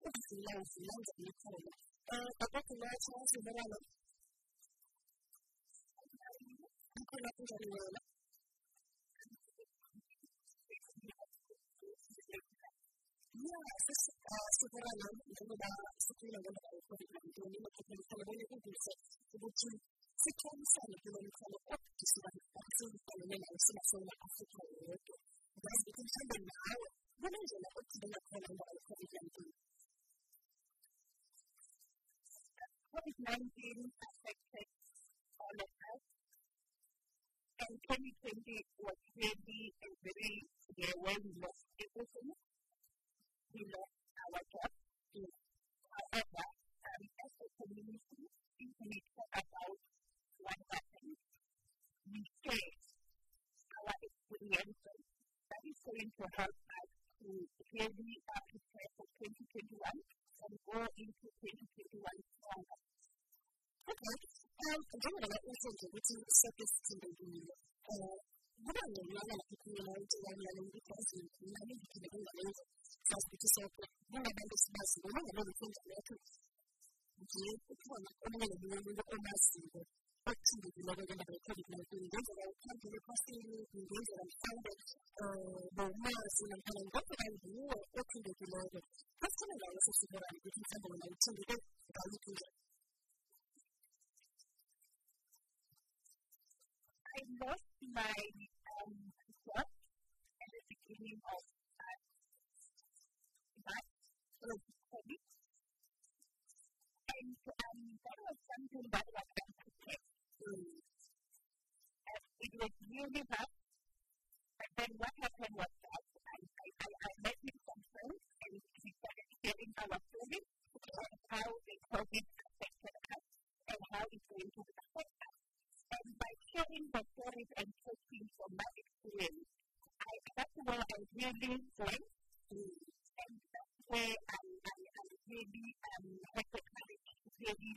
Oficina, oficina, oficina. A poco más, vamos a verano. Ancora la punta di mano. Io stesso sto verano, vengo da Sottina, vengo da Fuori Grande, un libro che per fare bene concurso, e dici, se tu mi sai che non mi fanno proprio che si va a fare, se mi fanno bene, se la sono a fare, da Sottina, vengo da Fuori Grande, vengo da Fuori Grande, COVID-19 affected all of us. And 2020 was really a very year where we lost everything. We lost our job. However, um, as a community, we talk about what happened. We share our experiences. That is going to help us to really prepare for 2021 and go into 2021 stronger. Okay. Um, njengoba usenze ukuthi sekesithembekile kuba ngcono ikhuluma intshelanyana ukuthi azikhuluma iziphile kungalenza sazi ukuthi sokho kungabantu sibaziyo noma ngabe ukwenza lokho nje ukhona omunye nomunye umuntu omaziyo okuthindekileko ngendaba ye-COVID-19 ngenzeka ukhambile ephasini ngenzeka mhlawumbe bowumazi namkhana ngenzeka nguwe othindekileko asithole ngayo sesiborani ukuthi mhlawumbe wena uthindeke ngayiphi indlela I lost my um, job at the beginning of uh, March of COVID. And um, that went. Mm. And that's where I, I, I really um, had the courage to really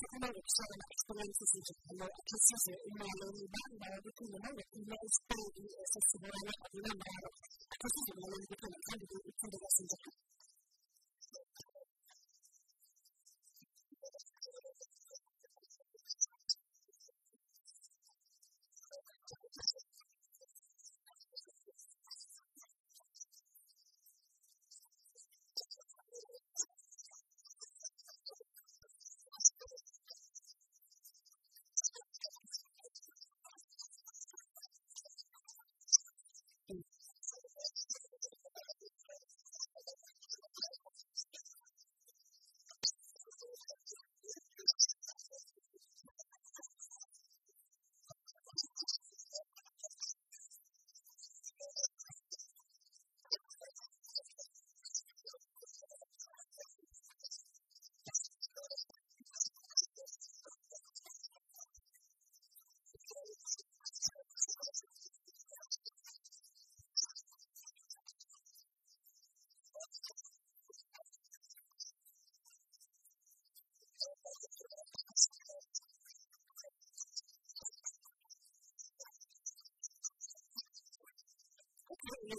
så kan man också exponentifiera precis emellan varandra och det kunde man ju med spridning och så vidare. Att man precis emellan varandra kan det ju kunna vara så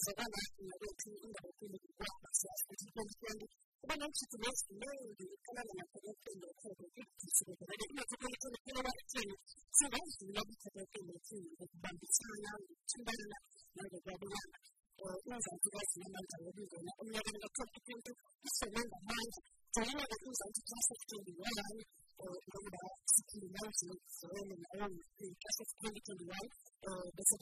Yeah, let's come out with sharing experiences in Japan. I can see it in my own mind. I would think about it. You know, it's very accessible. I remember I can see it in my own because I'm trying to do it for the rest of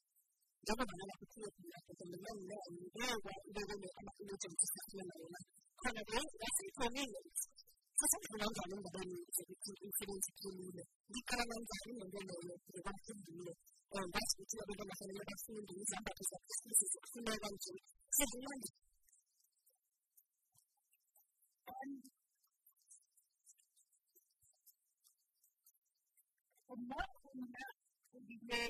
جبل على كثير من يتكلمون لا المجال وإلى أن أنا أموت المستقبل لنا هذا بيت أخي كونيا فسوف نرجع من بدل الإنفلونزا كونيا دي كلام أنت حين بدل الإنفلونزا كونيا بس كتير بدل مثلا يبقى في إنجليزي عندك إذا كنت في كونيا بنتي سهلان الناس الناس اللي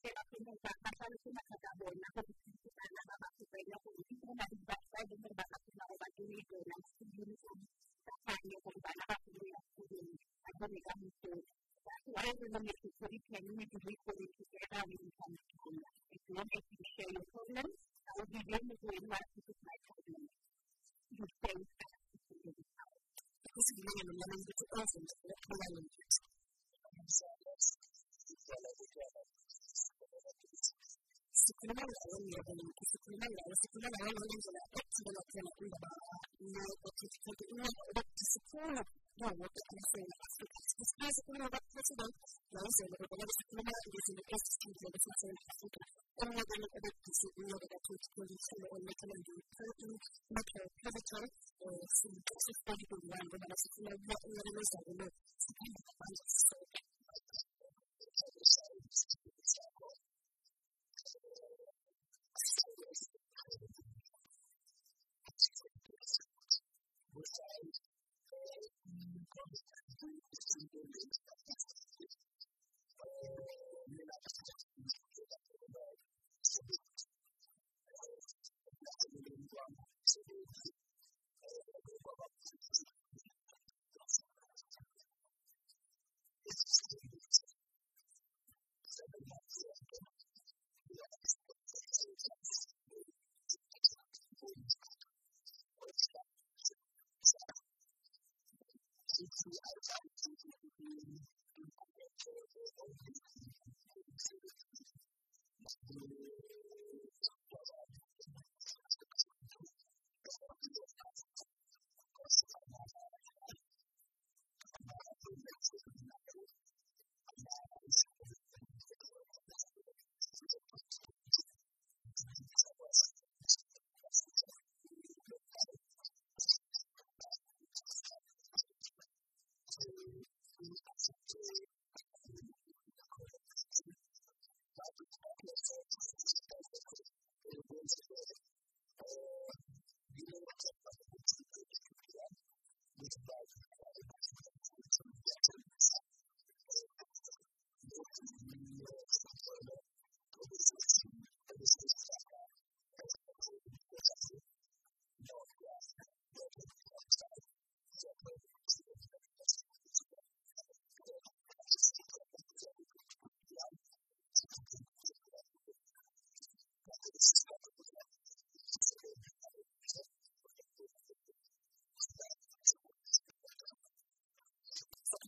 ser apresentada para a Luciana Cacabona, na Comissão de Estado da Suprema, com o Ministro da Educação e do Trabalho Nacional, da Diretora, na Comissão de Estado da Suprema, com o Ministro da Saúde, com o Ministro da Saúde, com o Ministro da Saúde, com o Ministro da Saúde, com o Ministro da Saúde, com o Ministro da Saúde, com o Ministro da Saúde, com o Ministro da Saúde, com o Ministro da Saúde, Kesi bilang yang memang itu awesome, tapi kalau yang itu, saya rasa, saya rasa itu sıkılma lazım ya benim ki sıkılma lazım sıkılma lazım olunca da hep çıkan atıyorum da da ne o çocukta da ne o da sıkılma ne o da sıkılma sıkılma sıkılma da sıkılma ne o söyle o da sıkılma yüzünü es sıkılma da sıkılma sıkılma onunla da ne o da sıkılma da çocukta da sıkılma onunla da ne o da sıkılma ne o da sıkılma sıkılma sıkılma da sıkılma da onunla da ne o da sıkılma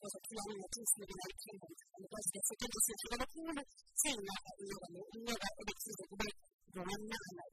cosa tiene una crisis de la elección en los de 70 se lleva la cuna, se la lleva la elección de Cuba, gobernada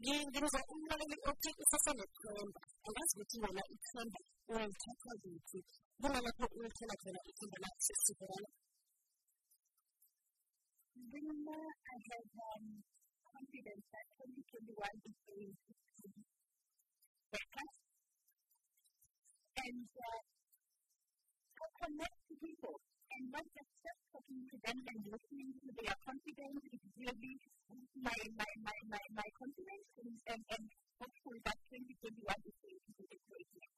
ngizwa umlaleli angazi ukuthi uyalithatha kuphi khona lakho I have um, confidence that 2021 is going to be better. And uh, I connect to people and not just, just talking to them and listening to their confidence is really my, my, my, my, my confidence and, and, and hopefully that 2021 is going to be a great year.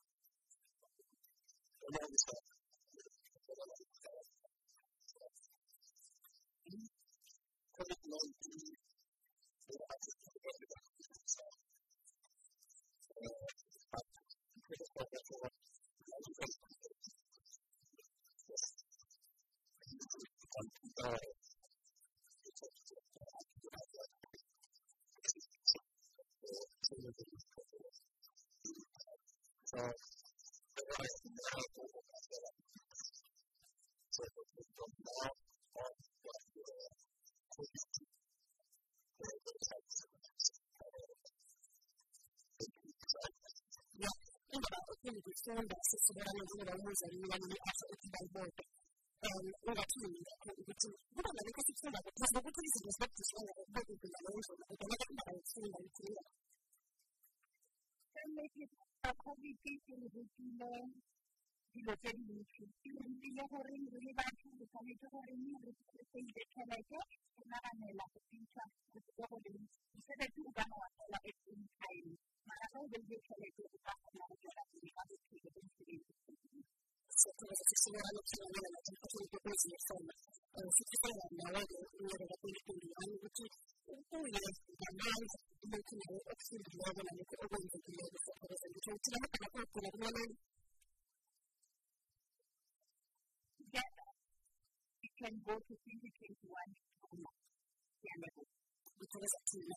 produktion där så var det några år sedan vi var nere alltså i Valborg. Några kvinnor i butik. Det var väldigt konstigt. Fast det var precis som släppte dilo Sokugeza sisibona ukuhlangana nathi mkhathini kwezifoma sifikelela nawe-ke unyaka ka-2021 ukuthi ubuye ngamandla lokhu nawe okufundileyo nalokhu okwenzekileko sokugeza ngitho ukuthi la magama kwagcina kumnanani together we can go to 2021 stronger together ngithokoza thina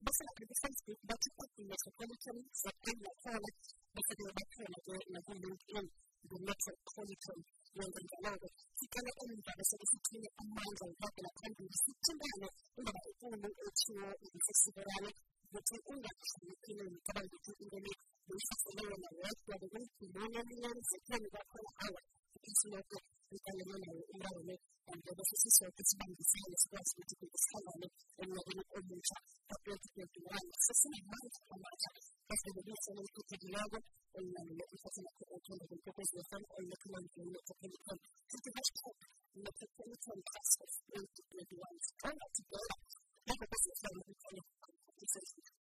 za yazi ukuthi balezinto eziningi kuyayivela lezi eziningi ezamanje eziningi ziqinisa yona-ke at metropolitan za bese lapha ku-facebook bathi at metropolitan za nakhona bese-ke bakhona-ke naku-linkedin nge-metropolitan yenza njalo-ke sicale emva bese-ke sithile amandla ukuhagela phambili sithintane indaba enkulu ethiwo ngesisikelane ukuthi ungakhiphi ngicabanga ukuthi into le beyihlasele yona wedwa القانونية والإدارية والوظيفة السياسية والمدرسية والسياسية والسياسية والمدنية والمدرسة تقوية الكلتورال والسياسية والمدرسة تقوية الكلتورال والتجلاب والفتنة الكلتورال والكوكوز والفن والكلام والكلام كنت بشتغل لتتكلم عن الأسف والكلتورال والكلام هذا بس الكلام